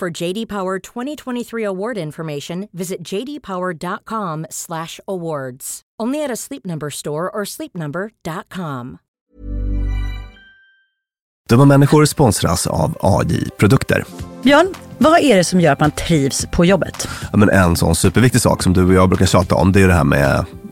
For JD Power 2023 award information, visit jdpower.com/awards. Only at a Sleep Number store or sleepnumber.com. Dumma människor sponsras av AJ Produkter. Björn, vad är det som gör att man trivs på jobbet? Ja, men en sån superviktig sak som du och jag brukar tjata om, det är det här med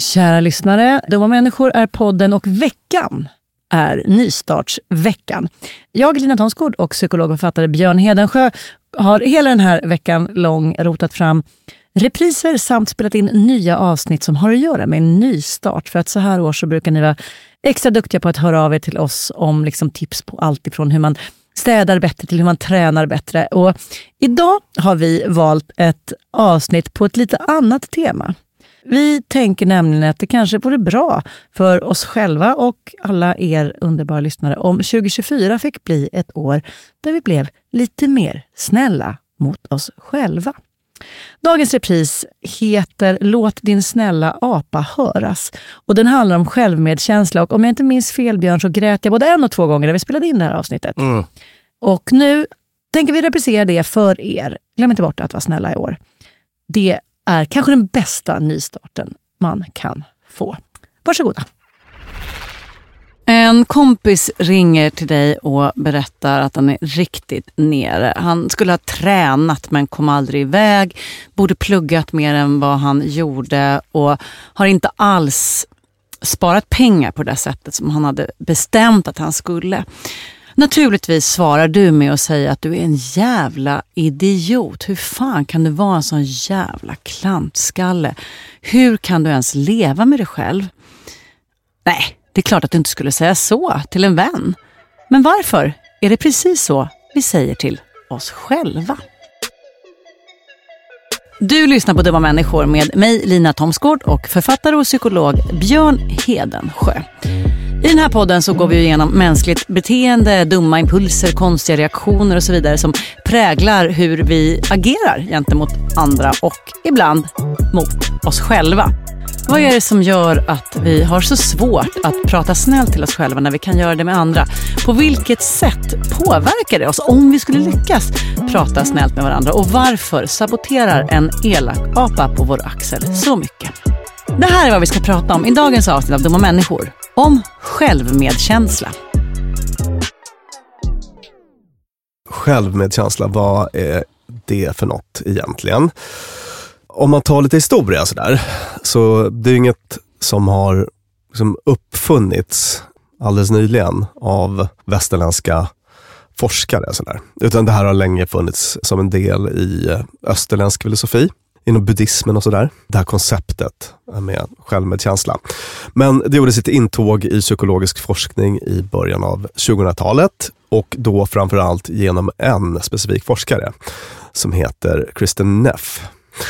Kära lyssnare, Dumma människor är podden och veckan är nystartsveckan. Jag, Lina Thomsgård och psykolog och författare Björn Hedensjö har hela den här veckan lång rotat fram repriser samt spelat in nya avsnitt som har att göra med en nystart. För att så här år så brukar ni vara extra duktiga på att höra av er till oss om liksom tips på allt ifrån hur man städar bättre till hur man tränar bättre. Och idag har vi valt ett avsnitt på ett lite annat tema. Vi tänker nämligen att det kanske vore bra för oss själva och alla er underbara lyssnare om 2024 fick bli ett år där vi blev lite mer snälla mot oss själva. Dagens repris heter Låt din snälla apa höras. Och Den handlar om självmedkänsla. Och om jag inte minns fel, Björn, så grät jag både en och två gånger när vi spelade in det här avsnittet. Mm. Och nu tänker vi reprisera det för er. Glöm inte bort att vara snälla i år. Det är kanske den bästa nystarten man kan få. Varsågoda. En kompis ringer till dig och berättar att han är riktigt nere. Han skulle ha tränat men kom aldrig iväg, borde pluggat mer än vad han gjorde och har inte alls sparat pengar på det sättet som han hade bestämt att han skulle. Naturligtvis svarar du med att säga att du är en jävla idiot. Hur fan kan du vara en sån jävla klantskalle? Hur kan du ens leva med dig själv? Nej, det är klart att du inte skulle säga så till en vän. Men varför är det precis så vi säger till oss själva? Du lyssnar på Dumma människor med mig Lina Thomsgård och författare och psykolog Björn Hedensjö. I den här podden så går vi igenom mänskligt beteende, dumma impulser, konstiga reaktioner och så vidare som präglar hur vi agerar gentemot andra och ibland mot oss själva. Vad är det som gör att vi har så svårt att prata snällt till oss själva när vi kan göra det med andra? På vilket sätt påverkar det oss om vi skulle lyckas prata snällt med varandra? Och varför saboterar en elak apa på vår axel så mycket? Det här är vad vi ska prata om i dagens avsnitt av Dumma människor. Om självmedkänsla. Självmedkänsla, vad är det för något egentligen? Om man tar lite historia sådär, så det är inget som har liksom uppfunnits alldeles nyligen av västerländska forskare. Sådär. Utan det här har länge funnits som en del i österländsk filosofi inom buddhismen och sådär. Det här konceptet med självmedkänsla. Men det gjorde sitt intåg i psykologisk forskning i början av 2000-talet och då framförallt genom en specifik forskare som heter Kristen Neff.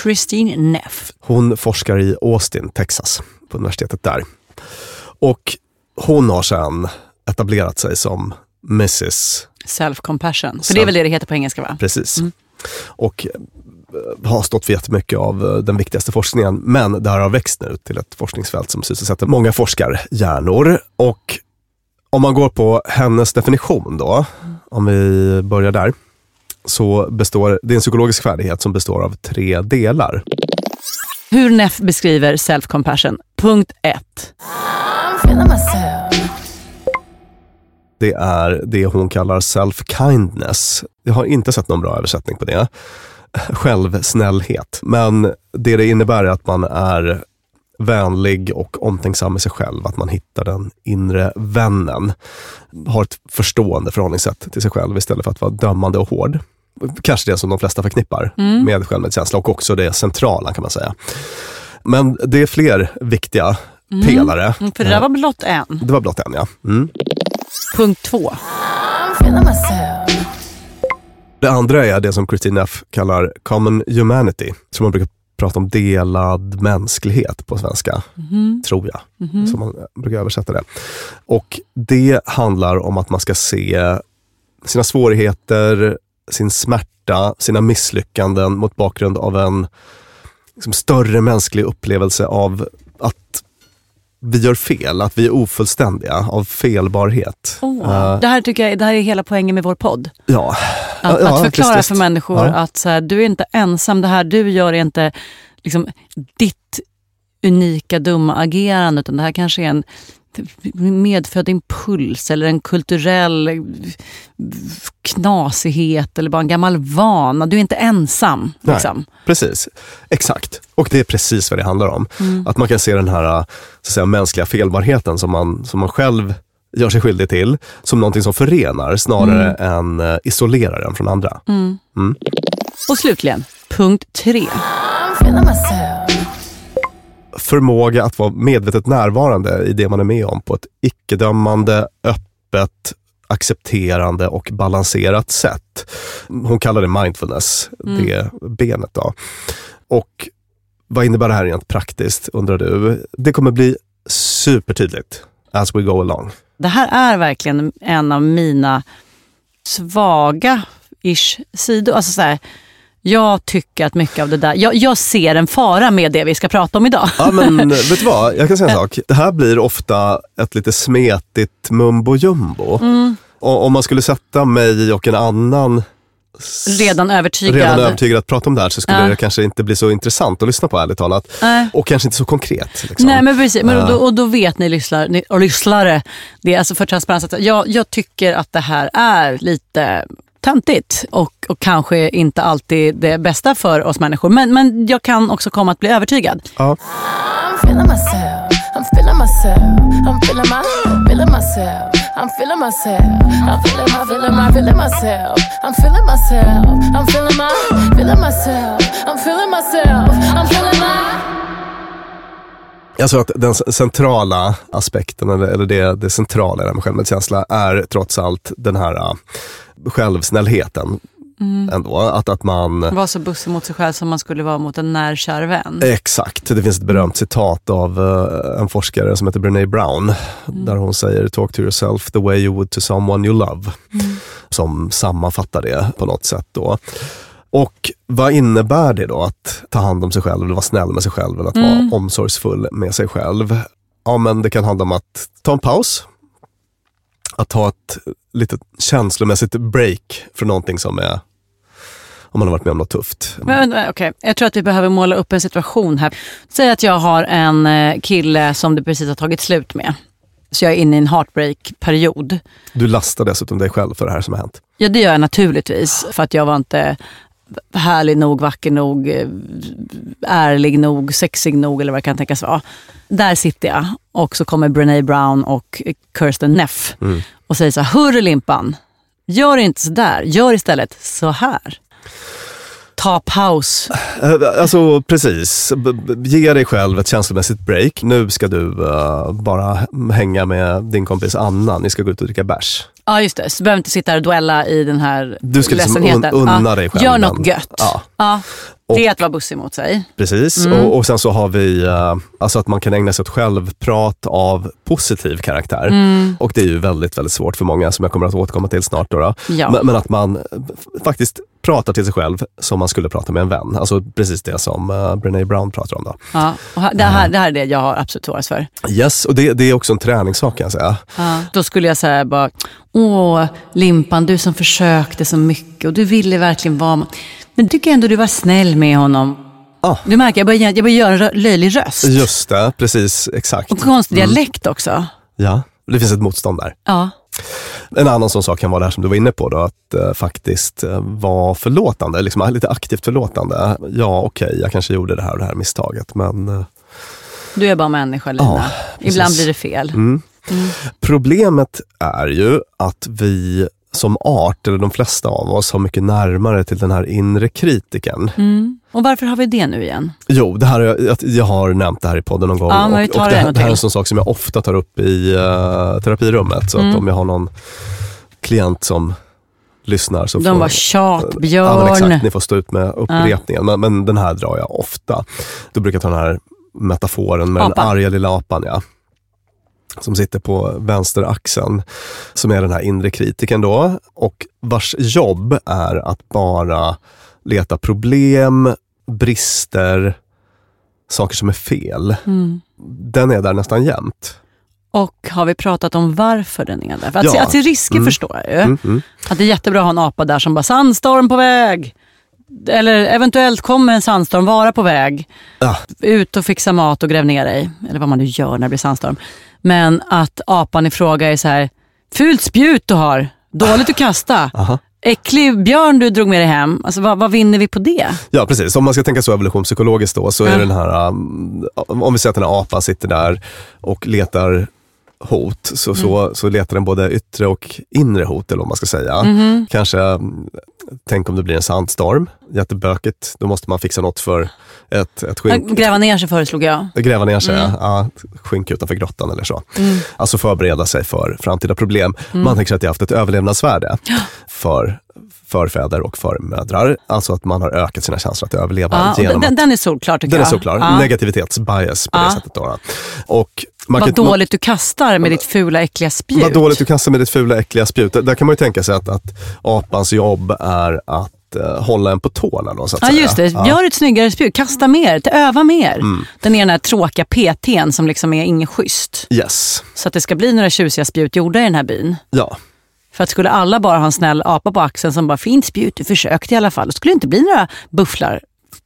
Christine Neff. Hon forskar i Austin, Texas, på universitetet där. Och hon har sedan etablerat sig som Mrs. Self-compassion. För det är väl det det heter på engelska va? Precis. Mm. Och har stått för jättemycket av eh, den viktigaste forskningen. Men det här har växt nu till ett forskningsfält som sysselsätter många forskarhjärnor. Och om man går på hennes definition då, om vi börjar där, så består det är en psykologisk färdighet som består av tre delar. Hur Neff beskriver self-compassion. Punkt 1. Det är det hon kallar self-kindness. Jag har inte sett någon bra översättning på det självsnällhet. Men det det innebär är att man är vänlig och omtänksam med sig själv. Att man hittar den inre vännen. Har ett förstående förhållningssätt till sig själv istället för att vara dömande och hård. Kanske det som de flesta förknippar mm. med självmedkänsla och också det centrala kan man säga. Men det är fler viktiga mm. pelare. Mm, för det där var blott en. Det var blott en, ja. Mm. Punkt två. Det andra är det som Christine F kallar common humanity, som man brukar prata om delad mänsklighet på svenska, mm. tror jag. Mm. Som man brukar översätta det. Och det handlar om att man ska se sina svårigheter, sin smärta, sina misslyckanden mot bakgrund av en liksom, större mänsklig upplevelse av att vi gör fel, att vi är ofullständiga av felbarhet. Oh, uh, det, här tycker jag, det här är hela poängen med vår podd. Ja. Att, ja, att förklara visst, för människor ja. att så här, du är inte ensam, det här du gör är inte liksom, ditt unika dumma agerande, utan det här kanske är en medfödd impuls eller en kulturell knasighet eller bara en gammal vana. Du är inte ensam. Liksom. Nej, precis, exakt. Och det är precis vad det handlar om. Mm. Att man kan se den här så säga, mänskliga felbarheten som man, som man själv gör sig skyldig till som någonting som förenar snarare mm. än uh, isolerar en från andra. Mm. mm. Och slutligen, punkt tre förmåga att vara medvetet närvarande i det man är med om på ett icke-dömande, öppet, accepterande och balanserat sätt. Hon kallar det mindfulness, mm. det benet. Då. Och vad innebär det här rent praktiskt, undrar du? Det kommer bli supertydligt as we go along. Det här är verkligen en av mina svaga ish sidor. Alltså så här, Jag tycker att mycket av det där, jag, jag ser en fara med det vi ska prata om idag. Ja, men vet du vad? Jag kan säga en sak. Det här blir ofta ett lite smetigt mumbo jumbo. Mm. Och om man skulle sätta mig och en annan Redan övertygad. redan övertygad att prata om det här så skulle Ja. det kanske inte bli så intressant att lyssna på ärligt talat. Nej. Och kanske inte så konkret. Liksom. Nej men precis, men då, och då vet ni lyssnare, ni, och lyssnare, det är alltså för transparens, att jag, jag tycker att det här är lite töntigt och, och kanske inte alltid det bästa för oss människor. Men, men jag kan också komma att bli övertygad. Ja. Jag tror att den centrala aspekten, eller, eller det, det centrala i det här med självmedkänsla är trots allt den här uh, självsnällheten. Ändå. Att, att man... Var så bussig mot sig själv som man skulle vara mot en när kär vän. Exakt. Det finns ett berömt citat av eh, en forskare som heter Brené Brown. Där hon säger “Talk to yourself the way you would to someone you love”. Som sammanfattar det på något sätt. Då. Och vad innebär det då att ta hand om sig själv, eller vara snäll med sig själv, eller att vara omsorgsfull med sig själv? Ja, men det kan handla om att ta en paus. Att ta ett litet känslomässigt break från någonting som är, om man har varit med om något tufft. Men, men, okej. Jag tror att vi behöver måla upp en situation här. Säg att jag har en eh, kille som det precis har tagit slut med. Så jag är inne i en heartbreak-period. Du lastar dessutom dig själv för det här som har hänt. Ja, det gör jag naturligtvis. För att jag var inte härlig nog, vacker nog, eh, ärlig nog, sexig nog eller vad det kan tänkas vara. Där sitter jag och så kommer Brené Brown och Kirsten Neff och säger så här, hörru Limpan, gör inte så där, gör istället så här. Ta paus. Eh, Alltså precis, ge dig själv ett känslomässigt break. Nu ska du eh, bara hänga med din kompis Anna, ni ska gå ut och dricka bärs. Ja just det, så du behöver inte sitta här och duella i den här Du ska liksom ledsenheten. un- unna ja. dig själv Gör den. något gött. Ja. Ja. Det är Och- att vara bussig mot sig. Precis, Mm. och, och sen så har vi eh, alltså att man kan ägna sig åt självprat av positiv karaktär. Mm. Och det är ju väldigt, väldigt svårt för många som jag kommer att återkomma till snart. Då, då. Ja. Men, men att man eh, faktiskt pratar till sig själv som man skulle prata med en vän. Alltså precis det som uh, Brené Brown pratar om. Då. Ja. Och det, här, det här är det jag har absolut svårast för. Yes, och det, det är också en träningssak kan jag säga. Då skulle jag säga bara, åh Limpan, du som försökte så mycket och du ville verkligen vara... Men tycker ändå du var snäll med honom. Ja. Du märker, jag börjar, jag börjar göra en löjlig röst. Just det, precis, exakt. Och konstig dialekt också. Ja, det finns ett motstånd där. Ja. En annan sån sak kan vara det här som du var inne på, då, att eh, faktiskt eh, vara förlåtande, liksom, lite aktivt förlåtande. Ja, okej, jag kanske gjorde det här och det här misstaget, men eh, Du är bara människa Lina. Ja, Ibland blir det fel. problemet är ju att vi som art, eller de flesta av oss, har mycket närmare till den här inre kritiken. Och varför har vi det nu igen? Jo, det här, är- jag, jag har nämnt det här i podden någon gång. Ja, och, och det här, det här är en sån sak som jag ofta tar upp i uh, terapirummet. Så Mm. att om jag har någon klient som lyssnar så De får... var tjat, Ja, Björn. exakt, ni får stå ut med upprepningen. Men, men den här drar jag ofta. Då brukar jag ta den här metaforen med Apan. den arga lilla apan. Ja. Som sitter på vänsteraxeln. Som är den här inre kritiken då. Och vars jobb är att bara leta problem, brister, saker som är fel. Mm. Den är där nästan jämt. Och har vi pratat om varför den är där? För att, Ja. se, att se risker Mm. förstår jag ju. Mm, mm. Att det är jättebra att ha en apa där som bara sandstorm på väg. Eller eventuellt kommer en sandstorm vara på väg. Ja. Ut och fixa mat och gräv ner dig. Eller vad man nu gör när det blir sandstorm. Men att apan i fråga är så här, fult spjut du har, dåligt att kasta. Aha. Äcklig björn du drog med dig hem. Alltså, vad, vad vinner vi på det? Ja, precis. Om man ska tänka så evolutionspsykologiskt då, så är den här, um, om vi säger att den här apan sitter där och letar hot, så, Mm. så, så letar den både yttre och inre hot, eller vad man ska säga. Mhm. Kanske, mm, tänk om det blir en sandstorm, jättebökigt, då måste man fixa något för ett, ett skynk. Gräva ner sig föreslog jag. Gräva ner sig, Mm. ja, skynke utanför grottan eller så. Alltså förbereda sig för framtida problem. Mm. Man tänker sig att det har haft ett överlevnadsvärde för förfäder och förmödrar. Alltså att man har ökat sina chanser att överleva och genom den, att den är solklar tycker den är jag. såklart. Ja. Negativitetsbias på det Ja. sättet. Då. Och man Vad kan, dåligt du kastar med ditt fula äckliga spjut. vad dåligt du kastar med ditt fula äckliga spjut. Där kan man ju tänka sig att, att apans jobb är att eh, hålla en på tårna. Då, så att Ja just det, Ja. gör ett snyggare spjut, kasta mer, öva mer. Den är den här tråkiga PTn som liksom är ingen schysst. Yes. Så att det ska bli några tjusiga spjut gjorda i den här byn. Ja. För att skulle alla bara ha en snäll apa på axeln som bara fint spjut, du försökte i alla fall. Då skulle det inte bli några bufflar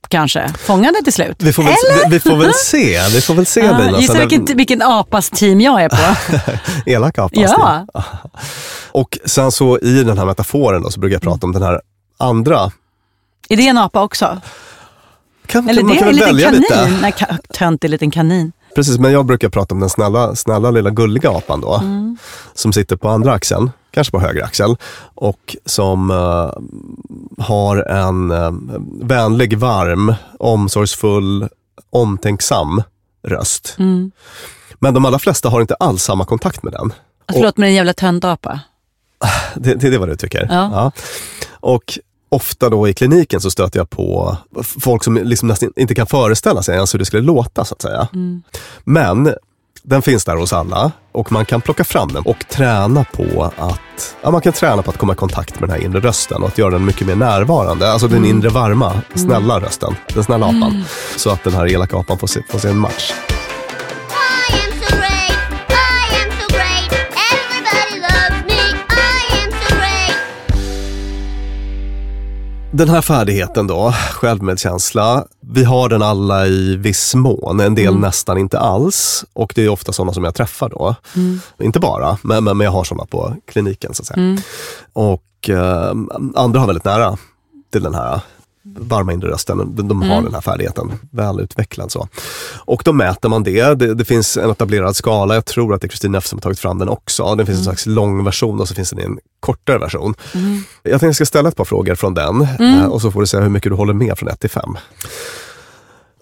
kanske fångade till slut. Vi får, väl, vi, vi får väl se. Vi får väl se Ja, Lina. gissa vilken, vilken apas team jag är på. Elak apa. ja. Och sen så i den här metaforen då, så brukar jag prata om den här andra. Är det en apa också? Kan, Eller man det kan är en väl liten välja kanin? lite. Nej, ka- töntig liten kanin. Precis, men jag brukar prata om den snälla, snälla lilla gulliga apan då. Mm. Som sitter på andra axeln, kanske på höger axel. Och som eh, har en eh, vänlig, varm, omsorgsfull, omtänksam röst. Mm. Men de allra flesta har inte alls samma kontakt med den. Alltså, förlåt, men en jävla töntapa. Det, det, det är vad du tycker? Ja. Och ofta då i kliniken så stöter jag på folk som liksom nästan inte kan föreställa sig ens hur det skulle låta så att säga. Men den finns där hos alla och man kan plocka fram den och träna på att ja, man kan träna på att komma i kontakt med den här inre rösten och att göra den mycket mer närvarande. Alltså den inre varma, snälla rösten, den snälla apan. Så att den här elaka apan får se, får se en match. Den här färdigheten då, självmedkänsla, vi har den alla i viss mån, en del nästan inte alls. Och det är ofta sådana som jag träffar då. Inte bara, men, men jag har sådana på kliniken så att säga. Och eh, andra har väldigt nära till den här varma inre rösten. De, de har den här färdigheten väl utvecklad. Så. Och då mäter man det. det. Det finns en etablerad skala, jag tror att det är Kristin Neff som har tagit fram den också. Det finns en slags lång version och så finns det en kortare version. Jag tänkte jag ska ställa ett par frågor från den eh, och så får du säga hur mycket du håller med från 1 till 5.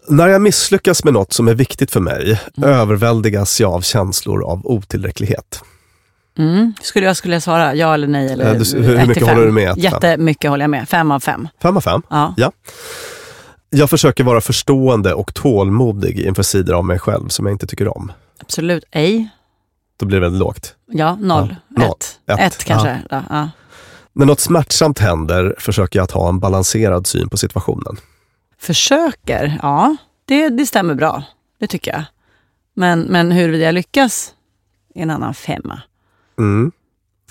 När jag misslyckas med något som är viktigt för mig överväldigas jag av känslor av otillräcklighet. Mm. Skulle jag skulle jag svara ja eller nej? Eller Eh, du- hur- ett mycket fem? håller du med? Fem? Jättemycket håller jag med. Fem av fem. 5 av 5? Ja. Ja. Jag försöker vara förstående och tålmodig inför sidor av mig själv som jag inte tycker om. Absolut ej. Då blir det väldigt lågt. Ja, noll. Ja. Ett. Ett. Ett, kanske. Ja. När något smärtsamt händer försöker jag att ha en balanserad syn på situationen. Försöker, ja. Det, det stämmer bra. Det tycker jag. Men, men huruvida jag lyckas är en annan femma. Mm.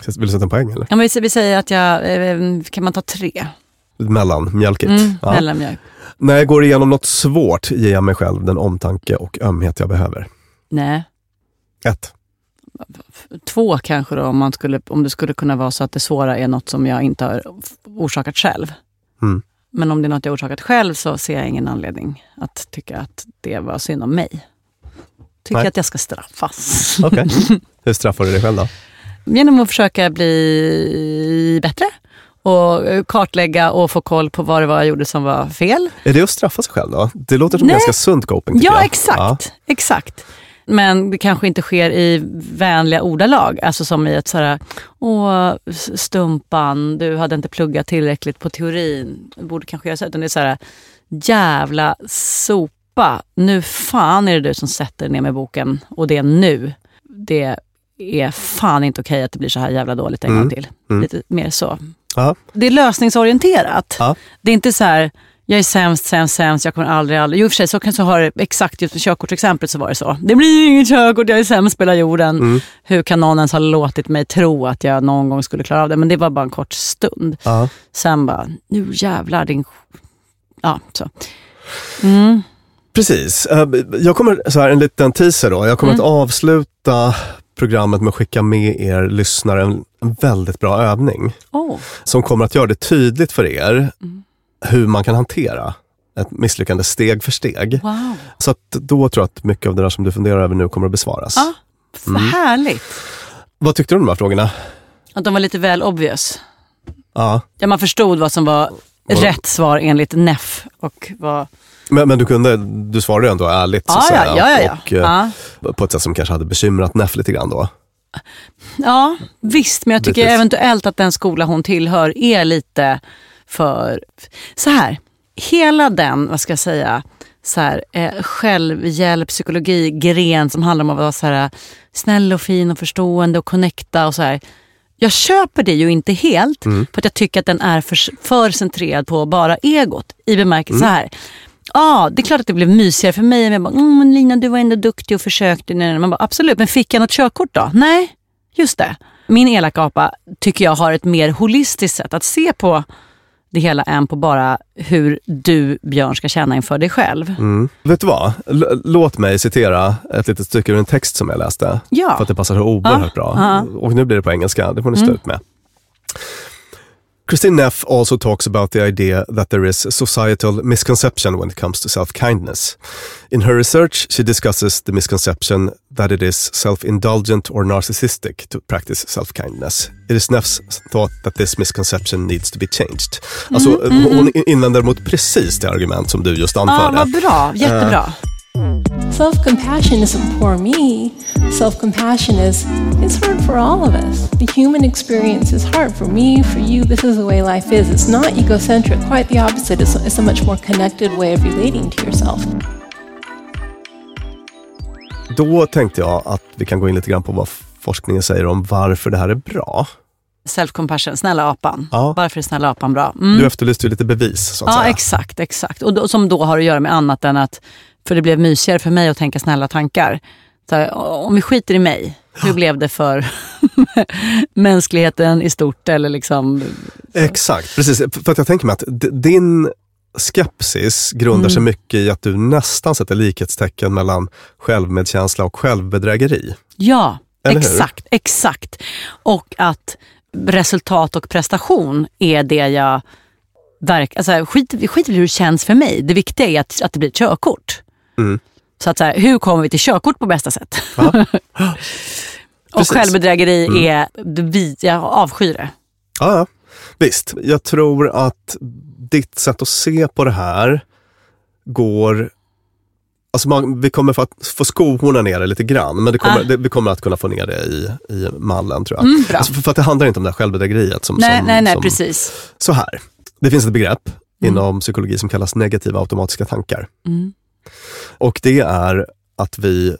Vill du sätta en poäng eller? Ja, men vi, säger att jag... eh, Kan man ta tre? Mellan, mjölkigt. Mm, Ja. Mellanmjölk. När jag går igenom något svårt ger jag mig själv den omtanke och ömhet jag behöver. Nej. Ett. Två kanske då, om, man skulle, om det skulle kunna vara så att det svåra är något som jag inte har orsakat själv. Mm. Men om det är något jag orsakat själv så ser jag ingen anledning att tycka att det var synd om mig. Tycker Nej. att jag ska straffas. Okej. Hur straffar du dig själv då? Genom att försöka bli bättre och kartlägga och få koll på vad det var jag gjorde som var fel. Är det att straffa sig själv då? Det låter som Nej. ganska sunt coping Ja, jag. exakt. exakt. Men det kanske inte sker i vänliga ordalag. Alltså som i ett sådär, åh stumpan, du hade inte pluggat tillräckligt på teorin. Du borde kanske göra så. Utan det är såhär, jävla sopa. Nu fan är det du som sätter ner med boken. Och det är nu. Det är fan inte okej att det blir så här jävla dåligt en Mm. gång till. Mm. Lite mer så. Ja. Det är lösningsorienterat. Ja. Det är inte så här, jag är sämst, sämst, sämst, jag kommer aldrig, aldrig. Jo, i och för sig så kanske har det exakt just med körkortsexemplet så var det så. Det blir inget körkort, jag är sämst på hela jorden. Mm. Hur kan någon ens ha låtit mig tro att jag någon gång skulle klara av det? Men det var bara en kort stund. Ja. Sen bara, nu jävlar din... Ja, så. Mm. Precis. Eh, Jag kommer, så här, en liten teaser då. Jag kommer Mm. att avsluta programmet med att skicka med er lyssnare en, en väldigt bra övning. Oh. Som kommer att göra det tydligt för er Mm. hur man kan hantera ett misslyckande steg för steg. Wow. Så att då tror jag att mycket av det där som du funderar över nu kommer att besvaras. Ja, vad härligt. Vad tyckte du om de här frågorna? Att de var lite väl obvious. Ja. Ja, man förstod vad som var rätt svar enligt NEF. Och vad... Men, men du, kunde, du svarade ju ändå ärligt så Ja, att säga. ja, ja, ja, Och, eh, ja. På ett sätt som kanske hade bekymrat Neff lite grann då. Ja, visst. Men jag tycker Precis. eventuellt att den skola hon tillhör är lite för... Så här, hela den, vad ska jag säga, så här, eh, självhjälp, psykologi, gren som handlar om att vara så här, snäll och fin och förstående och connecta och så här. Jag köper det ju inte helt Mm. för att jag tycker att den är för, för centrerad på bara egot. I bemärkelse så Mm. här. Ja, det är klart att det blev mysigare för mig. Men jag bara, mm, Lina du var ändå duktig och försökte. Man bara, absolut, men fick jag något körkort då? Nej, just det. Min elakapa tycker jag har ett mer holistiskt sätt att se på det hela än på bara hur du, Björn, ska känna inför dig själv. Mm. Vet du vad? L- låt mig citera ett litet stycke ur en text som jag läste. Ja. För att det passar så oerhört Ja, bra. ja. Mm. Och nu blir det på engelska, det får ni stå ut med. Christine Neff also talks about the idea that there is a societal misconception when it comes to self-kindness. In her research, she discusses the misconception that it is self-indulgent or narcissistic to practice self-kindness. It is Neffs thought that this misconception needs to be changed. Alltså, mm-hmm, hon mm-hmm. invänder mot precis det argument som du just Ja, anförde. vad bra. Jättebra. Eh, Self compassion isn't poor me. Self compassion is it's hard for all of us. The human experience is hard for me, for you. This is the way life is. It's not egocentric, quite the opposite. It's, it's a much more connected way of relating to yourself. Då tänkte jag att vi kan gå in lite grann på vad forskningen säger om varför det här är bra. Self-compassion, snälla apan. Ja. Varför är snälla apan bra? Mm. Du efterlyste ju lite bevis så att Ja, säga. exakt. exakt. Och då, som då har att göra med annat än att, för det blev mysigare för mig att tänka snälla tankar. Här, om vi skiter i mig, hur blev det för mänskligheten i stort? Eller liksom, Exakt, precis. För att jag tänker mig att din skepsis grundar sig Mm. mycket i att du nästan sätter likhetstecken mellan självmedkänsla och självbedrägeri. ja, Eller hur? exakt, exakt. Och att resultat och prestation är det jag verkar... Alltså, skit, skit i hur det känns för mig. Det viktiga är att, att det blir ett körkort. Mm. Så att så här, hur kommer vi till körkort på bästa sätt? Ja. och självbedrägeri Mm. är, vi- jag avskyr det. Ja, ja. Visst, jag tror att ditt sätt att se på det här går... Alltså man, vi kommer få, få skohorna ner det lite grann, men kommer, Ah. det, vi kommer att kunna få ner det i, i mallen tror jag. Mm. Alltså för, för att det handlar inte om det här självbedrägeriet. Som, nej, som, nej, nej, som, precis. Så här, det finns ett begrepp Mm. inom psykologi som kallas negativa automatiska tankar. Mm. Och det är att vi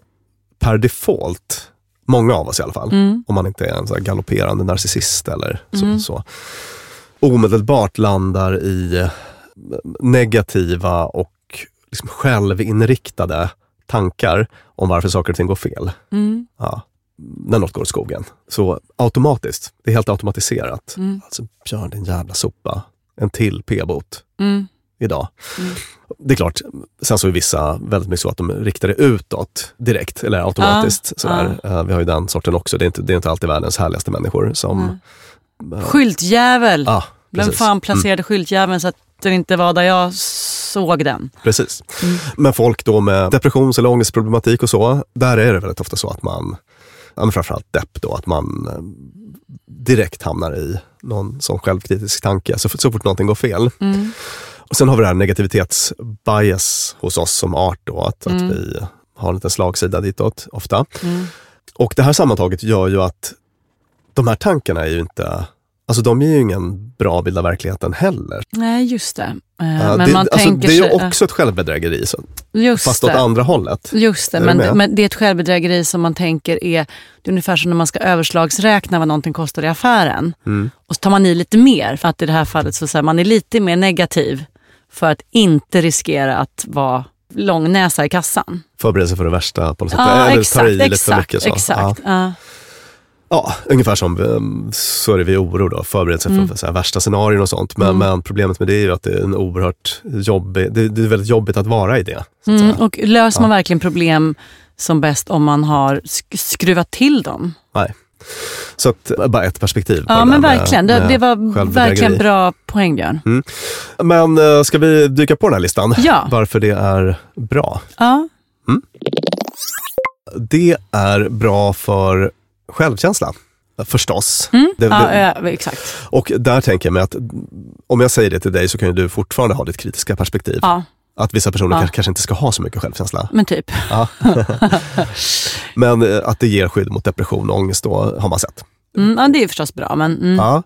per default, många av oss i alla fall, Mm. om man inte är en så galopperande narcissist eller så, Mm. så, omedelbart landar i eh, negativa och liksom självinriktade tankar om varför saker och ting går fel. Mm. Ja, när något går åt skogen. Så automatiskt, det är helt automatiserat. Mm. Alltså, Björn din jävla sopa. En till p-bot Mm. idag. Mm. Det är klart, sen så är vissa väldigt mycket så att de riktar det utåt direkt eller automatiskt. Ja, sådär. Eh, Vi har ju den sorten också. Det är inte, det är inte alltid världens härligaste människor som... eh, Skyltjävel! Ja, Vem fan placerade skyltjäveln så att den inte var där jag såg den? Precis. Mm. Men folk då med depressions eller ångestproblematik och så, där är det väldigt ofta så att man, ja, framförallt depp då, att man eh, direkt hamnar i någon sån självkritisk tanke så, så fort någonting går fel. Mm. Och sen har vi det här negativitetsbias hos oss som art då, att, att vi har en liten slagsida ditåt ofta. Mm. Och det här sammantaget gör ju att de här tankarna är ju inte, alltså de är ju ingen bra bild av verkligheten heller. Nej, just det. Ja, men det, man alltså, tänker det är ju också ett självbedrägeri, så, just fast det. åt andra hållet. Just det, men, men det är ett självbedrägeri som man tänker är, det är ungefär som när man ska överslagsräkna vad någonting kostar i affären. Mm. Och så tar man i lite mer, för att i det här fallet så säger man är lite mer negativ för att inte riskera att vara långnäsa i kassan. Förbereda sig för det värsta på något sätt. Ja, Eller exakt, tar i lite för exakt, mycket. Så. exakt. Ja. Ja. Ja, ungefär som um, så är det vid oro då, förbereda sig Mm. för, för så värsta scenarion och sånt. Men, men problemet med det är ju att det är en oerhört jobbig, det, det är väldigt jobbigt att vara i det. Mm, och löser man verkligen problem som bäst om man har sk- skruvat till dem? Nej. Så att, bara ett perspektiv. Ja men med- verkligen. Det, med det var verkligen bra poäng Björn. Men eh, ska vi dyka på den här listan? Ja. Varför det är bra? Ja. Det är bra för självkänsla. Förstås. Mm. Det- ja, det- ja, exakt. Och där tänker jag mig att om jag säger det till dig så kan ju du fortfarande ha ditt kritiska perspektiv. Ja, Att vissa personer Ja. kanske, inte ska ha så mycket självkänsla. men typ. Ja. Men eh, att det ger skydd mot depression och ångest då har man sett. Mm, ja, det är förstås bra, men mm. Ja.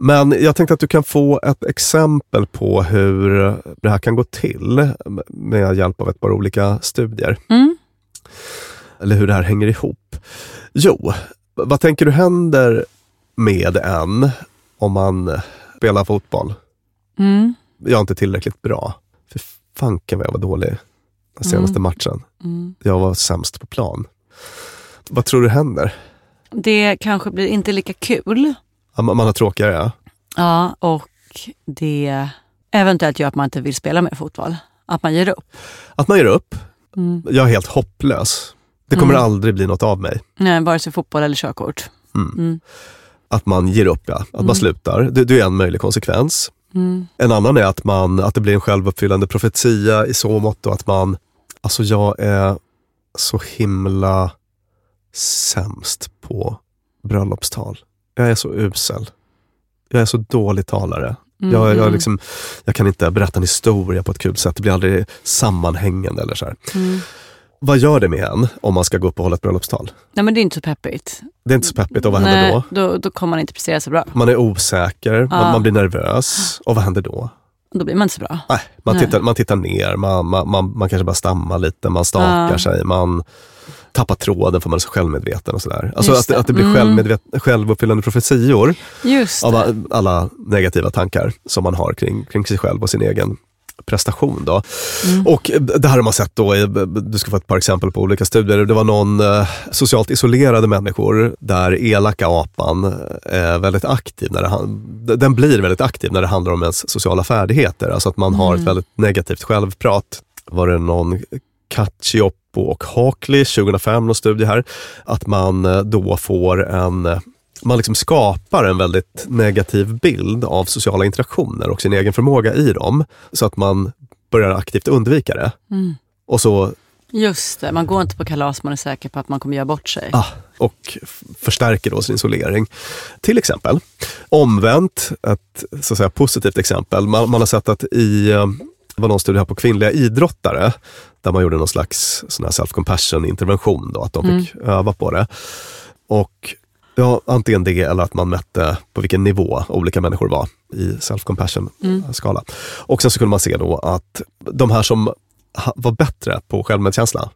Men jag tänkte att du kan få ett exempel på hur det här kan gå till med hjälp av ett par olika studier. Mm. Eller hur det här hänger ihop. Jo, vad tänker du händer med en om man spelar fotboll. Mm. Jag är inte tillräckligt bra. För fanken vad jag var dålig den senaste Mm. matchen. Mm. Jag var sämst på plan. Vad tror du händer? Det kanske blir inte lika kul. Ja, Man man har tråkigare, ja. Ja, och det eventuellt gör att man inte vill spela mer fotboll. Att man ger upp. Att man ger upp. Mm. Jag är helt hopplös. Det kommer Mm. aldrig bli något av mig. Nej, vare sig fotboll eller körkort. Mm. Mm. Att man ger upp, ja. Att man slutar. Det, det är en möjlig konsekvens. Mm. En annan är att, man, att det blir en självuppfyllande profetia i så mått att man, alltså jag är så himla sämst på bröllopstal. Jag är så usel. Jag är så dålig talare. Mm, Jag, jag, mm. liksom, jag kan inte berätta en historia på ett kul sätt. Det blir aldrig sammanhängande. Eller så. Mm. Vad gör det med en om man ska gå upp och hålla ett bröllopstal? Nej, men det är inte så peppigt. Det är inte så peppigt. Och vad händer Nej, då? då? Då kommer man inte prestera så bra. Man är osäker, man, man blir nervös. Och vad händer då? Då blir man inte så bra. Nej, man, Nej. Tittar, man tittar ner, man, man, man, man kanske bara stammar lite, man stakar sig, man tappar tråden för man är så självmedveten och sådär. Alltså Just att, det- att det blir Mm. självuppfyllande profetior av alla negativa tankar som man har kring, kring sig själv och sin egen prestation. Då. Mm. Och det här har man sett då, du ska få ett par exempel på olika studier. Det var någon eh, socialt isolerade människor där elaka apan är väldigt aktiv. När det, den blir väldigt aktiv när det handlar om ens sociala färdigheter. Alltså att man har ett väldigt negativt självprat. Var det någon Cacioppo och Hawkley 2005, någon studie här, att man eh, då får en eh, man liksom skapar en väldigt negativ bild av sociala interaktioner och sin egen förmåga i dem. Så att man börjar aktivt undvika det. Mm. Och så Just det, man går inte på kalas man är säker på att man kommer göra bort sig. ah, och förstärker då sin isolering. Till exempel. Omvänt, ett så att säga, positivt exempel. Man, man har sett att i, eh, det var någon studie här på kvinnliga idrottare, där man gjorde någon slags sån här self-compassion intervention, då, att de fick öva på det. Och ja, antingen det eller att man mätte på vilken nivå olika människor var i self-compassion skala. Och sen så kunde man se då att de här som var bättre på självmedkänsla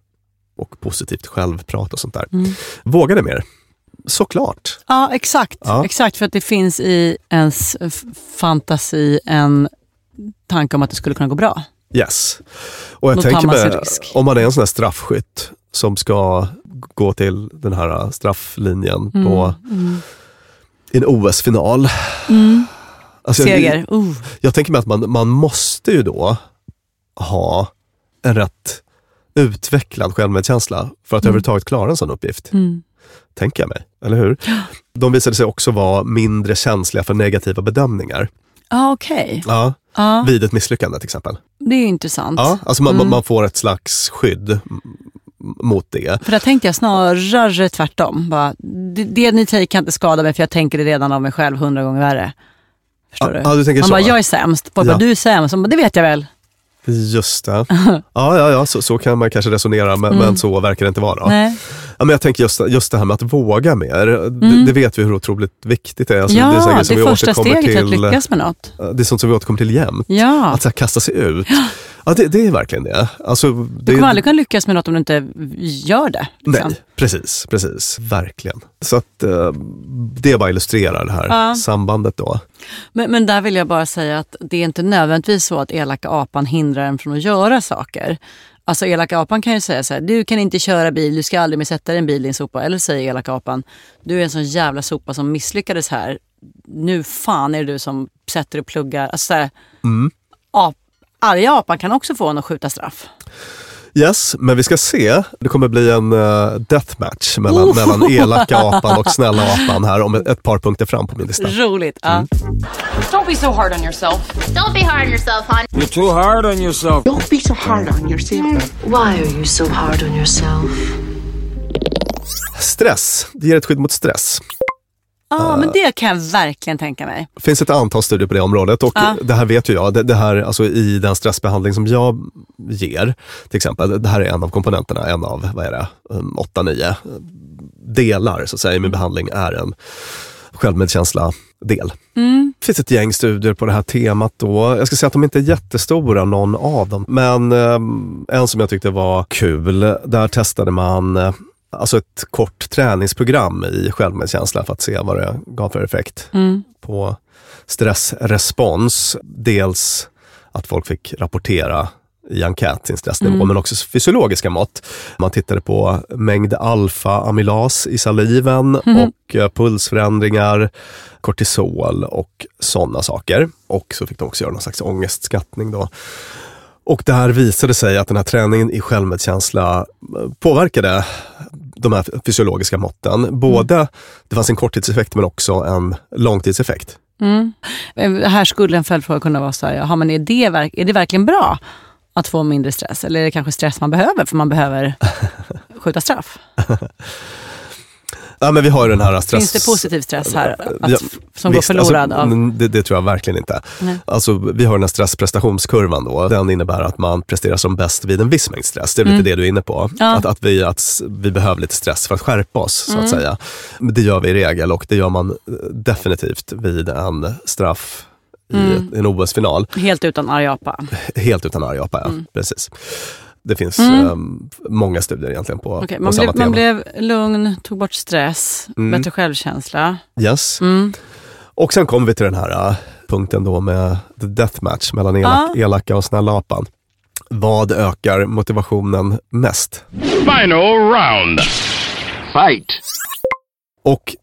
och positivt självprat och sånt där, vågade mer. Såklart. Ja, exakt. Ja. Exakt, för att det finns i ens fantasi en tanke om att det skulle kunna gå bra. Yes. Och jag Då tänker risk. om man är en sån här straffskytt som ska gå till den här strafflinjen på i en OS-final. Alltså, jag- Seger. Uh. Jag tänker mig att man, man måste ju då ha en rätt utvecklad självmedkänsla för att överhuvudtaget klara en sån uppgift. Mm. Tänker jag mig, eller hur? De visade sig också vara mindre känsliga för negativa bedömningar. Ja, okej. Ja, Ja, vid ett misslyckande till exempel. det är ju intressant. Ja, alltså man, Mm. man får ett slags skydd mot det. För där tänkte jag snarare tvärtom. Bara, det, det ni säger kan inte skada mig för jag tänker det redan av mig själv hundra gånger värre. Förstår Ja, du? ja, du tänker Man så. bara, jag är sämst. Folk bara, du är sämst. Man bara, det vet jag väl. Just det. Ja, ja, ja så, så kan man kanske resonera, men, men så verkar det inte vara. Mm. Nej. Ja, men jag tänker just, just det här med att våga mer. Det, det vet vi hur otroligt viktigt det är. Alltså, Mm. ja, det är, det säkert som är vi första steget till att lyckas med något. Det är sånt som vi återkommer till jämt. Ja. Att här, kasta sig ut. Ja, det, det är verkligen det. Alltså, det Du kommer aldrig kunna lyckas med något om du inte gör det. liksom. Nej, precis, precis. Verkligen. Så att eh, det bara illustrerar det här Ja. sambandet då. Men, men där vill jag bara säga att det är inte nödvändigtvis så att elaka apan hindrar en från att göra saker. Alltså elaka apan kan ju säga så här, du kan inte köra bil, du ska aldrig mer sätta dig i en bil i en sopa. Eller säger elaka apan, du är en sån jävla sopa som misslyckades här. Nu fan är det du som sätter och pluggar. Alltså så här, Mm. ap, arga apan kan också få en att skjuta straff. Yes, men vi ska se. Det kommer bli en uh, deathmatch mellan, Oh. mellan elaka apan och snälla apan här om ett, ett par punkter fram på min lista. Roligt. Ja. Don't be so hard on yourself. Don't be hard on yourself, hon. You're too hard on yourself. Don't be so hard on yourself. Why are you so hard on yourself? Stress, det ger ett skydd mot stress. Ja, men det kan jag verkligen tänka mig. Det finns ett antal studier på det området och Ja. det här vet ju jag. Det, det här, alltså I den stressbehandling som jag ger, till exempel, det här är en av komponenterna, en av, vad är det, um, åtta, nio delar så att säga, i min behandling är en självmedkänsla-del. Det finns ett gäng studier på det här temat då. Jag ska säga att de inte är jättestora, någon av dem. Men um, en som jag tyckte var kul, där testade man eh, alltså ett kort träningsprogram i självmedkänsla för att se vad det gav för effekt Mm. på stressrespons. Dels att folk fick rapportera i enkät sin stressnivå, Mm. men också fysiologiska mått. Man tittade på mängd alfa-amylas i saliven Mhm. och eh, pulsförändringar, kortisol och sådana saker. Och så fick de också göra någon slags ångestskattning. Då. Och där visade sig att den här träningen i självmedkänsla eh, påverkade de här fysiologiska måtten. Både, det fanns en korttidseffekt men också en långtidseffekt. Mm. Eh, Här skulle en följdfråga kunna vara så här, men är det, är det verkligen bra att få mindre stress? Eller är det kanske stress man behöver för man behöver skjuta straff? Ja, men vi har ju den här stress... Finns det positiv stress här att, Ja, som går visst, förlorad? alltså, av... det, det tror jag verkligen inte. Nej. Alltså, vi har den här stressprestationskurvan då. Den innebär att man presterar som bäst vid en viss mängd stress. Det är lite Mm. det du är inne på. Ja. Att, att, vi, att vi behöver lite stress för att skärpa oss, så Mm. att säga. Det gör vi i regel och det gör man eh, definitivt vid en straff i Mm. en OS-final. Helt utan arg apa. Helt utan arg apa, ja. Mm. Precis. Det finns Mm. ehm, många studier egentligen på, Okej, på man, samma blev, man tema. blev lugn, tog bort stress, Mm. bättre självkänsla. Yes. Mm. Och sen kommer vi till den här äh, punkten då med the deathmatch mellan elak, Ja. elaka och snälla apan. Vad ökar motivationen mest? Final round. Fight. Och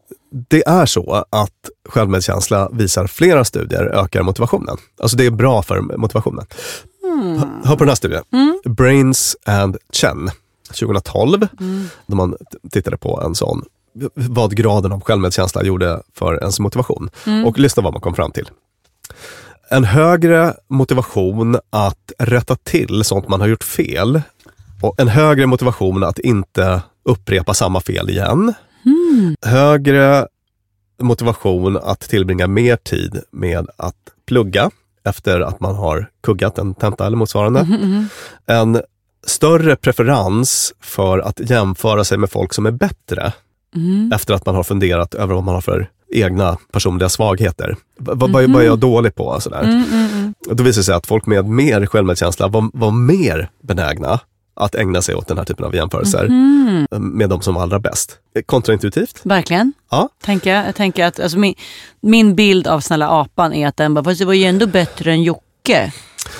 det är så att självmedkänsla visar flera studier ökar motivationen. Alltså det är bra för motivationen. Hör- Hör på den här studien. Brains and Chen 2012. Då man tittade på en sån, vad graden av självmedkänsla gjorde för ens motivation. Mm. Och lyssna vad man kom fram till. En högre motivation att rätta till sånt man har gjort fel och en högre motivation att inte upprepa samma fel igen. Högre motivation att tillbringa mer tid med att plugga efter att man har kuggat en tenta eller motsvarande. Mhm, En större preferens för att jämföra sig med folk som är bättre Mm. efter att man har funderat över vad man har för egna personliga svagheter. V- vad, Mhm. vad är jag dålig på? Sådär. Mm, mm, mm. Då visar det sig att folk med mer självmedkänsla var, var mer benägna att ägna sig åt den här typen av jämförelser Mhm. med de som var allra bäst. Kontraintuitivt. Verkligen. Ja. Tänker jag. jag tänker att, alltså, min, min bild av Snälla apan är att den bara, fast det var ju ändå bättre än Jocke.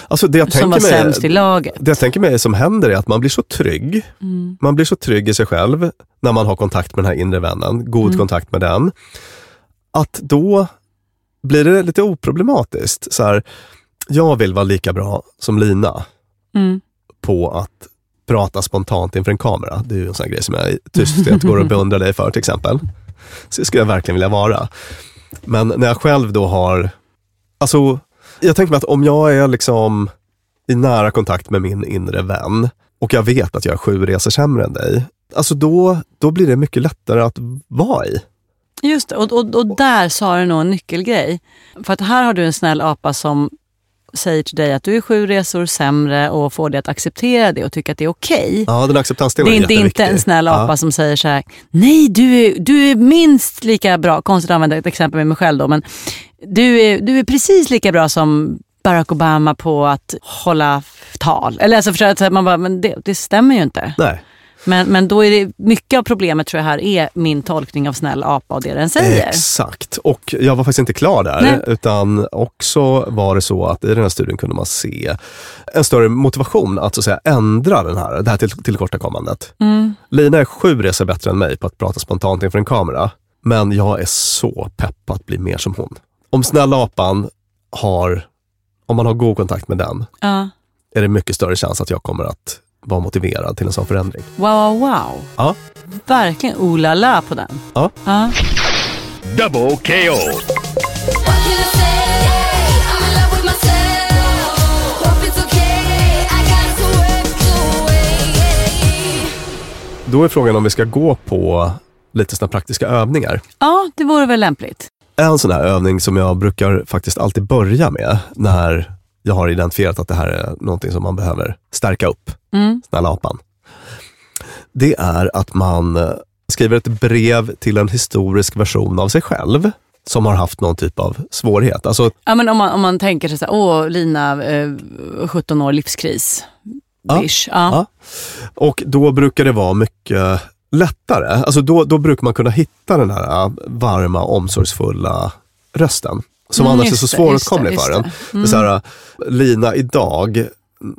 Alltså det jag Som tänker var mig, sämst i laget. Det jag tänker mig som händer är att man blir så trygg. Mm. Man blir så trygg i sig själv när man har kontakt med den här inre vännen, god Mm. kontakt med den. Att då blir det lite oproblematiskt. Så här, jag vill vara lika bra som Lina Mm. på att prata spontant inför en kamera. Det är ju en sån här grej som jag i tysthet går och beundrar dig för till exempel. Så det skulle jag verkligen vilja vara. Men när jag själv då har, alltså jag tänker mig att om jag är liksom i nära kontakt med min inre vän och jag vet att jag är sju resor sämre än dig, alltså då, då blir det mycket lättare att vara i. Just det, och, och, och där sa du nog en nyckelgrej. För att här har du en snäll apa som säger till dig att du är sju resor sämre och får dig att acceptera det och tycka att det är okej. Ja, den acceptansdelen Det är är inte, en snäll apa Ja. som säger så här, nej du är, du är minst lika bra, konstigt att använda ett exempel med mig själv då, men du är, du är precis lika bra som Barack Obama på att hålla tal. Eller alltså förstår att man bara, men det, det stämmer ju inte. Nej. Men, men då är det mycket av problemet tror jag här är min tolkning av snäll apa och det den säger. Exakt, och jag var faktiskt inte klar där. Nej. Utan också var det så att i den här studien kunde man se en större motivation att, så att säga, ändra den här, det här till, tillkortakommandet. Mm. Lina är sju resor bättre än mig på att prata spontant inför en kamera. Men jag är så pepp på att bli mer som hon. Om snälla apan har, om man har god kontakt med den, Ja. är det mycket större chans att jag kommer att vara motiverad till en sån förändring. Wow, wow, wow. Ja. Verkligen oh la la på den. Ja. Ja. Double KO. Då är frågan om vi ska gå på lite såna praktiska övningar. ja, det vore väl lämpligt. En sån här övning som jag brukar faktiskt alltid börja med när jag har identifierat att det här är någonting som man behöver stärka upp, Mm. snälla apan. Det är att man eh, skriver ett brev till en historisk version av sig själv som har haft någon typ av svårighet. Alltså, Ja, men om, man, om man tänker sig så här, åh Lina, eh, 17 år livskris. Ja. Ja. Och då brukar det vara mycket lättare. Alltså då, då brukar man kunna hitta den här äh, varma, omsorgsfulla rösten. Som Mm, annars är just så det, svåråtkomlig det, för en. det. Det är Mm. så här, Lina idag,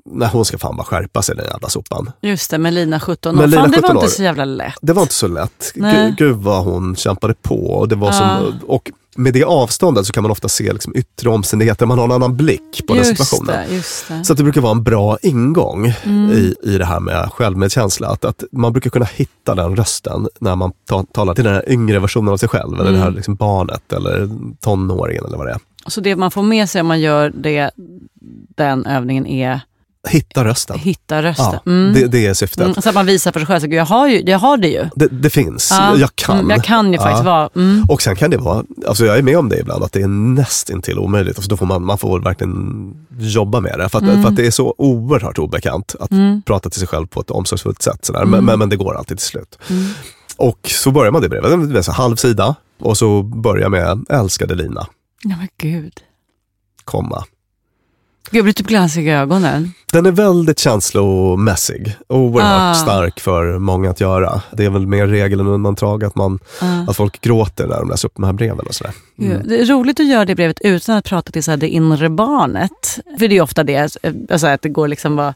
när hon ska fan bara skärpa sig den jävla sopan. Just det, med Lina 17 år. Men Lina Fan, det var 17 inte år. så jävla lätt. Det var inte så lätt. Nej. Gud, gud vad hon kämpade på. Och, det var Ja. som, och med det avståndet så kan man ofta se liksom yttre omständigheter. Man har en annan blick på den Just situationen. det, det. Så det brukar vara en bra ingång Mm. i, i det här med självmedkänsla. Att, att man brukar kunna hitta den rösten när man ta, talar till den här yngre versionen av sig själv. Eller Mm. det här liksom barnet eller tonåringen eller vad det är. Så det man får med sig om man gör det, den övningen är Hitta rösten. hitta rösten. Ja, Mm. det, det är syftet. Mm, så att man visar för sig själv, så, "Gud, jag har, ju, jag har det ju. Det, det finns. Ja. Jag kan. Mm, jag kan ju faktiskt vara. Mm. Och sen kan det vara, alltså jag är med om det ibland, att det är nästintill omöjligt. Alltså då får man, man får verkligen jobba med det. För att, Mm. för att det är så oerhört obekant att Mm. prata till sig själv på ett omsorgsfullt sätt. Sådär. Men, men, men det går alltid till slut. Och så börjar man det brevet, så halv sida. Och så börjar med älskade Lina, Ja men gud. komma. Jag blir typ glansig i ögonen. Den är väldigt känslomässig, oerhört Ah. stark för många att göra. Det är väl mer regel än undantag att, man, Ah. att folk gråter när de läser upp de här breven. och sådär. Gud, Det är roligt att göra det brevet utan att prata till så här, det inre barnet. För det är ofta det, alltså att det går liksom att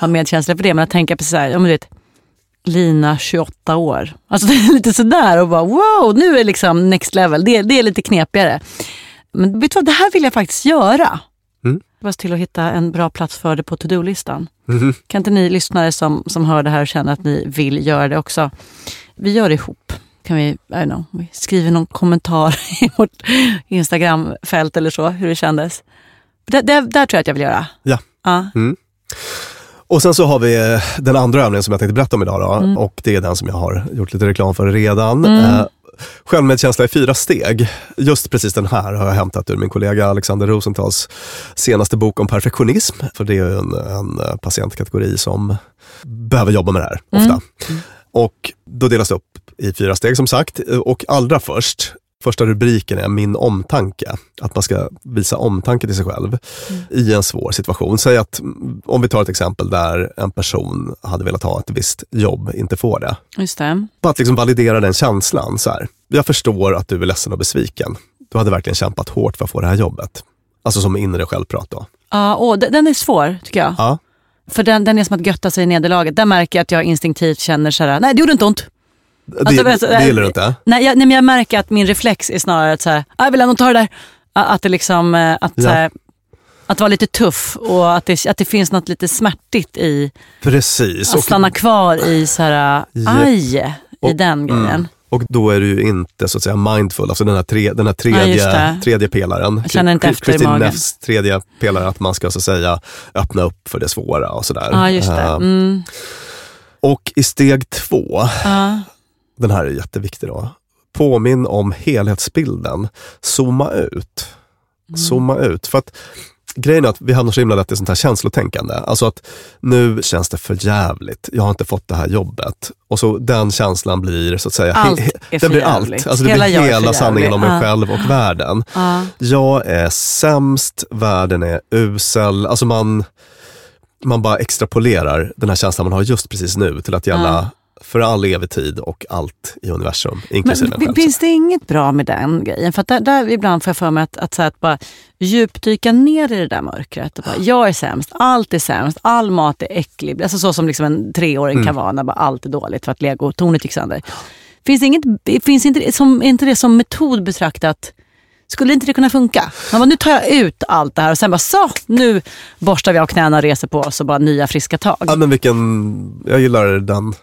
ha medkänsla för det. Men att tänka på så här, men du vet, Lina 28 år. Alltså det är lite sådär och bara wow, nu är liksom next level. Det, det är lite knepigare. Men vet du vad, det här vill jag faktiskt göra. Mm. Bara se till att hitta en bra plats för det på to-do-listan. Mhm. Kan inte ni lyssnare som, som hör det här känner att ni vill göra det också. Vi gör det ihop. Kan vi, I don't know, vi skriver någon kommentar i vårt Instagramfält eller så, hur det kändes. Det, det, där tror jag att jag vill göra. Ja. Ja. Mm. Och sen så har vi eh, den andra övningen som jag tänkte berätta om idag. Då, Mm. Och det är den som jag har gjort lite reklam för redan. Mm. Eh, Självmedkänsla i fyra steg. Just precis den här har jag hämtat ur min kollega Alexander Rosentals senaste bok om perfektionism. För det är ju en, en eh, patientkategori som behöver jobba med det här ofta. Och då delas det upp i fyra steg som sagt. Och allra först, första rubriken är min omtanke. Att man ska visa omtanke till sig själv i en svår situation. Säg att, mm, om vi tar ett exempel där en person hade velat ha ett visst jobb, inte får det. Just det. Att liksom validera den känslan. Så här. Jag förstår att du är ledsen och besviken. Du hade verkligen kämpat hårt för att få det här jobbet. Alltså som inre självprat då. Ja, åh, den är svår tycker jag. Ja. För den, den är som att götta sig i nederlaget. Där märker jag att jag instinktivt känner så här, nej det gjorde inte ont. Alltså, det gillar du inte? Nej jag, nej, men jag märker att min reflex är snarare att så här, "Ah, jag vill ändå ta det där. Att det liksom, eh, att, Ja. här, att vara lite tuff och att det, att det finns något lite smärtigt i Precis. att stanna kvar i så här, Ja. aj, i Och- den grejen. Mm. Och då är du ju inte så att säga mindful, alltså den här, tre, den här Ja, tredje, det. tredje pelaren. Jag känner inte efter i Christine magen. Neffs tredje pelare, att man ska så att säga öppna upp för det svåra och sådär. Ja, just det. Eh, Mm. Och i steg två, Ja. Den här är jätteviktig då. Påminn om helhetsbilden. Zooma ut. Mm. Zooma ut. För att grejen är att vi hamnar så himla lätt i sånt här känslotänkande. Alltså att nu känns det för jävligt. Jag har inte fått det här jobbet. Och så den känslan blir så att säga, Allt he- är det för blir allt. Alltså det Hela blir hela sanningen om mig själv och världen. Ja. Jag är sämst, världen är usel. Alltså man, man bara extrapolerar den här känslan man har just precis nu till att gälla Ja. För all evig tid och allt i universum, inklusive Men själv. finns det inget bra med den grejen? För där, där ibland får jag för mig att, att, så att bara djupdyka ner i det där mörkret. Och bara, jag är sämst, allt är sämst, all mat är äcklig. Alltså så som liksom en treåring Mm. kan vara när bara allt är dåligt för att legotornet gick sönder. Finns, inget, finns inte, som, inte det som metod betraktat skulle inte det kunna funka? Man bara, nu tar jag ut allt det här och sen bara så, nu borstar vi av knäna, reser på oss och bara nya friska tag. Ja, men vilken, jag gillar den,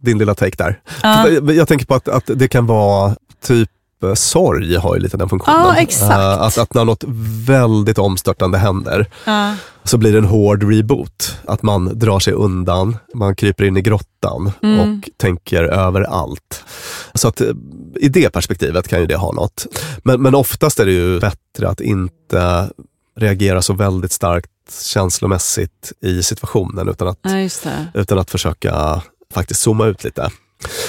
din lilla take där. Ja. Jag, tänker på att, att det kan vara typ eh, sorg har ju lite den funktionen. Ja, exakt. Eh, att, att när något väldigt omstörtande händer Ja. så blir det en hård reboot. Att man drar sig undan, man kryper in i grottan Mm. och tänker över allt. Så att eh, i det perspektivet kan ju det ha något. Men, men oftast är det ju bättre att inte reagera så väldigt starkt känslomässigt i situationen utan att, det. utan att försöka faktiskt zooma ut lite.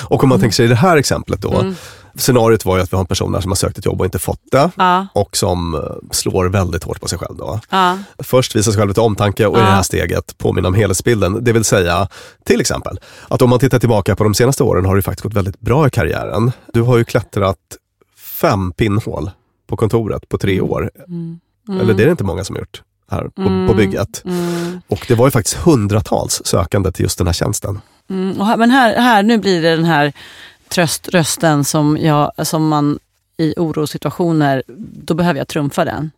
Och om man tänker sig i det här exemplet då, Mm. scenariot var ju att vi har en person där som har sökt ett jobb och inte fått det. Ja. Och som eh, slår väldigt hårt på sig själv. Då. Ja. Först visa sig själv lite omtanke och i Ja. det här steget påminna om helhetsbilden. Det vill säga, till exempel, att om man tittar tillbaka på de senaste åren har det faktiskt gått väldigt bra i karriären. Du har ju klättrat fem pinnhål på kontoret på tre år. Mm. Eller det är det inte många som har gjort här på, Mm. på bygget. Mm. Och det var ju faktiskt hundratals sökande till just den här tjänsten. Mm, här, men här, här, nu blir det den här tröströsten som, jag, som man i orosituationer, då behöver jag trumfa den.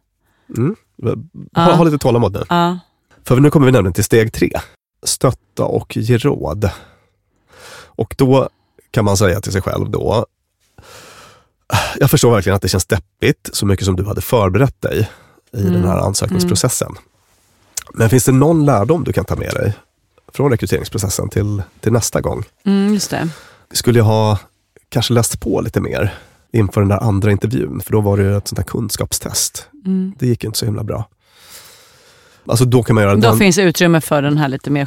Mm. Ha, Ja. ha lite tålamod nu. Ja. För nu kommer vi nämligen till steg tre. Stötta och ge råd. Och då kan man säga till sig själv då, jag förstår verkligen att det känns deppigt så mycket som du hade förberett dig i Mm. den här ansökningsprocessen. Men finns det någon lärdom du kan ta med dig från rekryteringsprocessen till, till nästa gång? Mm, just det. Skulle jag ha kanske läst på lite mer inför den där andra intervjun? För då var det ju ett sånt här kunskapstest. Mm. Det gick ju inte så himla bra. Alltså då kan man göra Då den... finns utrymme för den här lite mer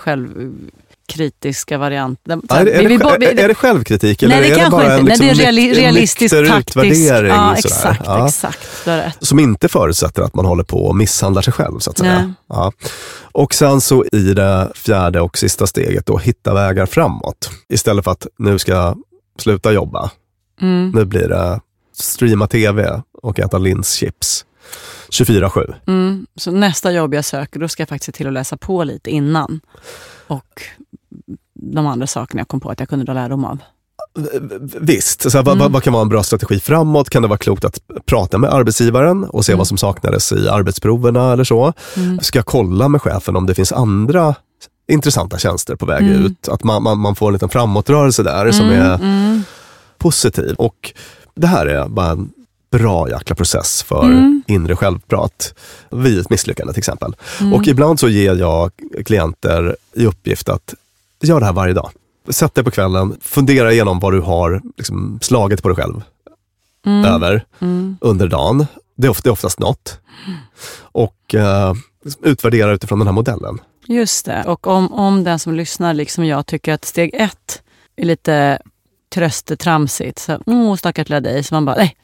självkritiska varianten. Ja, är, det, är, är, är det självkritik eller Nej, det är det bara en, Nej, liksom, det är reali- en realistisk, nykter taktisk. utvärdering? Ja, exakt, Ja. exakt. Som inte förutsätter att man håller på och misshandlar sig själv. så att säga. Nej. Ja. Och sen så i det fjärde och sista steget, då, hitta vägar framåt. Istället för att nu ska jag sluta jobba. Mm. Nu blir det streama tv och äta linschips 24-7. Mm. Så nästa jobb jag söker, då ska jag faktiskt se till att läsa på lite innan. Och de andra sakerna jag kom på att jag kunde dra lärdom av. Visst, så här, Mm. vad, vad kan vara en bra strategi framåt? Kan det vara klokt att prata med arbetsgivaren och se Mm. vad som saknades i arbetsproverna eller så? Mm. Ska jag kolla med chefen om det finns andra intressanta tjänster på väg Mm. ut? Att man, man, man får en liten framåtrörelse där som Mm, är mm. positiv. Och det här är bara en bra jäkla process för Mm. inre självprat vid ett misslyckande till exempel. Mm. Och ibland så ger jag klienter i uppgift att göra det här varje dag. Sätt dig på kvällen, fundera igenom vad du har liksom, slagit på dig själv Mm. över Mm. under dagen. Det är, ofta, det är oftast något. Och eh, utvärdera utifrån den här modellen. Just det. Och om, om den som lyssnar, liksom jag, tycker att steg ett är lite tröstetramsigt. Så, åh, stackars lilla dig. Så man bara, nej,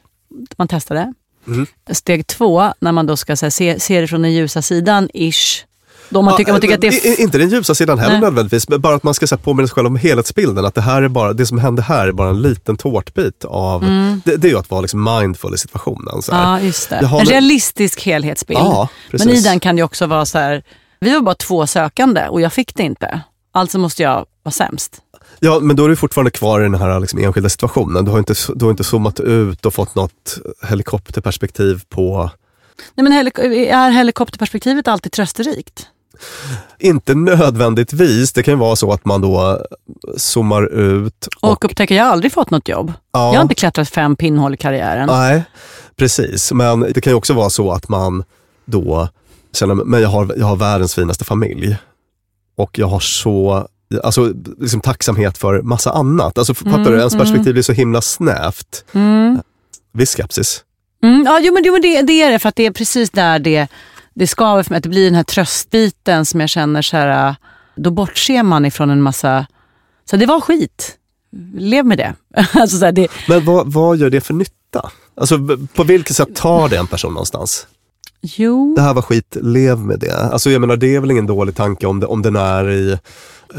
man testar det. Mm. Steg två, när man då ska här, se, se det från den ljusa sidan, ish. Då man Ja, tycker, man tycker att det är... i- i- Inte den ljusa sidan heller Nej. nödvändigtvis, men bara att man ska så här, påminna sig själv om helhetsbilden. Att det, här är bara, det som hände här är bara en liten tårtbit av... Mm. Det, det är ju att vara liksom mindful i situationen. Så här. Ja, just det. En realistisk helhetsbild. Ja. Men i den kan det också vara så här, vi var bara två sökande och jag fick det inte. Alltså måste jag vara sämst. Ja, men då är du fortfarande kvar i den här liksom, enskilda situationen. Du har, inte, du har inte zoomat ut och fått något helikopterperspektiv på... Nej, men helik- är helikopterperspektivet alltid trösterikt? Inte nödvändigtvis. Det kan vara så att man då zoomar ut. Och, upptäcker, jag har aldrig fått något jobb. Ja. Jag har inte klättrat fem pinnhål i karriären. Nej, precis. Men det kan ju också vara så att man då känner, men jag har, jag har världens finaste familj. Och jag har så, alltså liksom tacksamhet för massa annat. Alltså fattar Mm, du? Ens mm. perspektiv blir så himla snävt. Mm. Viss skepsis. Mm, ja, jo, men, jo, men det, det är det, för att det är precis där det, det skaver för mig. Att det blir den här tröstbiten som jag känner så här, äh, då bortser man ifrån en massa, så det var skit. Lev med det. alltså, så här, det Men vad, vad gör det för nytta? Alltså på vilket sätt tar det en person någonstans? jo. Det här var skit, lev med det. Alltså jag menar det är väl ingen dålig tanke om, det, om den är i,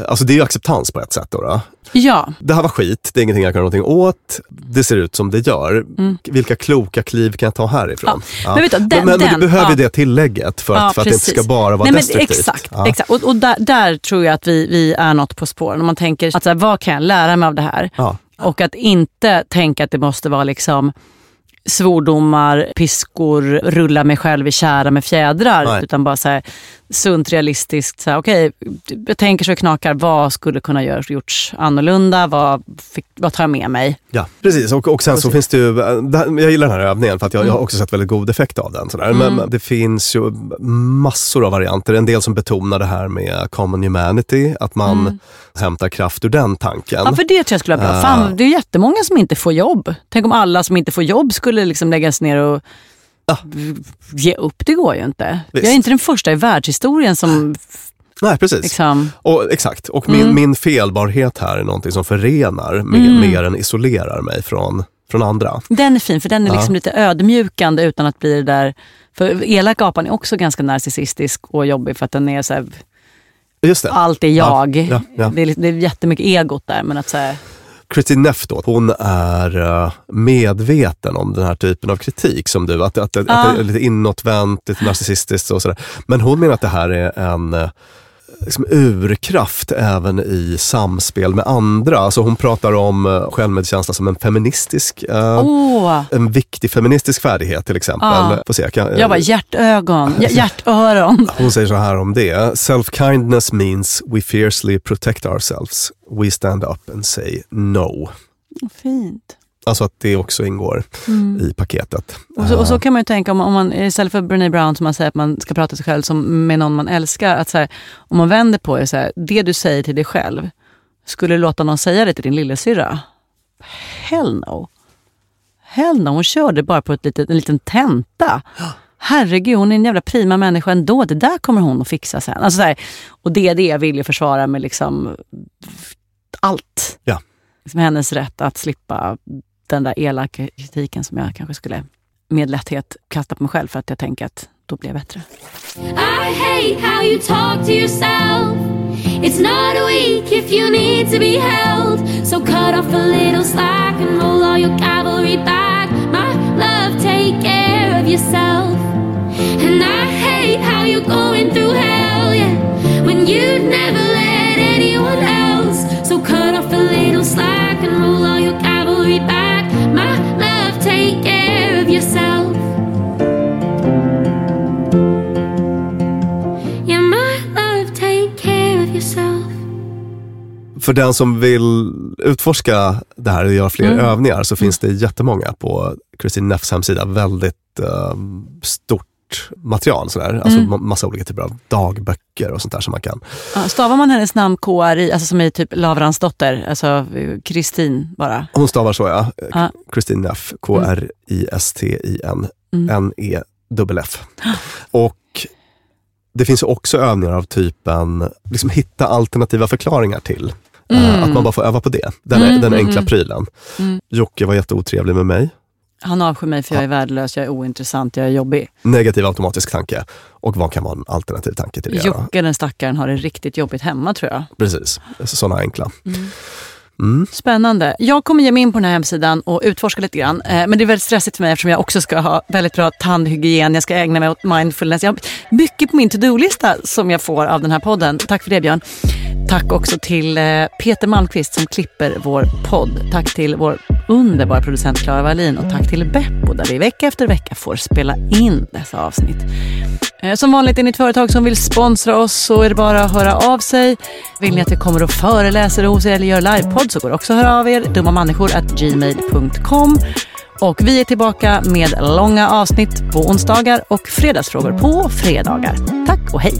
alltså det är ju acceptans på ett sätt då. då. Ja. Det här var skit, det är ingenting jag kan göra någonting åt. Det ser ut som det gör. Vilka kloka kliv kan jag ta härifrån? Mm. Men vet du, den- men, men, den- du behöver ja. det tillägget för att, Ja, för att det inte ska bara vara Nej, men destruktivt. Exakt, Ja. exakt. och, och där, där tror jag att vi, vi är något på spåren. Om man tänker, att så här, vad kan jag lära mig av det här? Ja. Och att inte tänka att det måste vara liksom svordomar, piskor, rulla mig själv i kära med fjädrar. Nej. Utan bara så här, sunt, realistiskt. Så här, okej, jag tänker så det knakar. Vad skulle kunna görs, gjorts annorlunda? Vad, fick, vad tar jag med mig? Ja, precis. Och, och sen så finns det ju, jag gillar den här övningen för att jag, jag har också sett väldigt god effekt av den. Sådär. Men, Mm. men det finns ju massor av varianter. En del som betonar det här med common humanity, att man Mm. hämtar kraft ur den tanken. Ja, för det tror jag skulle vara bra. Ah. Fan, det är jättemånga som inte får jobb. Tänk om alla som inte får jobb skulle liksom läggas ner och ge upp. Det går ju inte. Visst. Jag är inte den första i världshistorien som... Nej, precis. Liksom, Och, exakt. Och min, Mm. min felbarhet här är någonting som förenar mer, Mm. mer än isolerar mig från från andra. Den är fin, för den är Ja. liksom lite ödmjukande utan att bli det där... För elak apan är också ganska narcissistisk och jobbig för att den är så här, allt är jag. Ja, ja. Det, är, det är jättemycket egot där. Men att så här, Christine Neff då, hon är eh, medveten om den här typen av kritik som du, att, att, att Ja. det är lite inåtvänt, lite narcissistiskt och sådär. Men hon menar att det här är en eh, liksom urkraft även i samspel med andra. Alltså hon pratar om eh, självmedkänsla som en feministisk, åh, en viktig feministisk färdighet till exempel. Ja. Får se, kan, jag var hjärtögon, hj- hjärtöron. hon säger så här om det. Self-kindness means we fiercely protect ourselves. We stand up and say no. Fint. Alltså att det också ingår i paketet. Och så, och så kan man ju tänka om, om man istället för Brené Brown som man säger att man ska prata till sig själv som med någon man älskar. Att så här, om man vänder på det, så här, det du säger till dig själv, skulle du låta någon säga det till din lillasyrra? Hell no. Hell no, hon körde bara på ett litet, en liten tenta. Herregud, hon är en jävla prima människa ändå. Det där kommer hon att fixa sen. Alltså så här, och det är det jag vill ju försvara med liksom allt. Ja. Liksom hennes rätt att slippa den där elaka kritiken som jag kanske skulle med lätthet kasta på mig själv för att jag tänker att då blir jag bättre. I hate how you talk to yourself. It's not weak if you need to be held. So cut off a little slack and roll all your cavalry back. My love, take care of yourself. And I hate how you're going through hell, yeah. When you'd never let anyone else. So cut off a little slack and roll all your cavalry back. För den som vill utforska det här och göra fler Mm. övningar så finns det jättemånga på Christine Neffs hemsida. Väldigt eh, stort material. Sådär. Alltså Mm. ma- massa olika typer av dagböcker och sånt där som man kan. Ja, stavar man hennes namn KRI, alltså som i typ Lavrans dotter, alltså Kristin bara? Hon stavar så ja. Ja. Neff, K-R-I-S-T-I-N, Mm. N-E-F-F. Och det finns också övningar av typen liksom hitta alternativa förklaringar till. Eh, Mm. Att man bara får öva på det. Den, Mm, den mm, enkla prylen. Mm. Jocke var jätteotrevlig med mig. Han avskyr mig för jag är värdelös, jag är ointressant, jag är jobbig. Negativ automatisk tanke. Och vad kan vara en alternativ tanke till det? Jocke den stackaren har det riktigt jobbigt hemma tror jag. Precis, sådana enkla. Mm. Mm. Spännande. Jag kommer ge mig in på den här hemsidan och utforska lite grann. Eh, men det är väldigt stressigt för mig eftersom jag också ska ha väldigt bra tandhygien. Jag ska ägna mig åt mindfulness. Jag har mycket på min to-do-lista som jag får av den här podden. Tack för det Björn. Tack också till eh, Peter Malmqvist som klipper vår podd. Tack till vår underbara producent Clara Wallin och tack till Beppo där vi vecka efter vecka får spela in dessa avsnitt. Eh, som vanligt är ni ett företag som vill sponsra oss så är det bara att höra av sig. Vill ni att vi kommer och föreläser hos er eller gör livepodd så går det också att höra av er. dummamänniskor@gmail.com. Och vi är tillbaka med långa avsnitt på onsdagar och fredagsfrågor på fredagar. Tack och hej!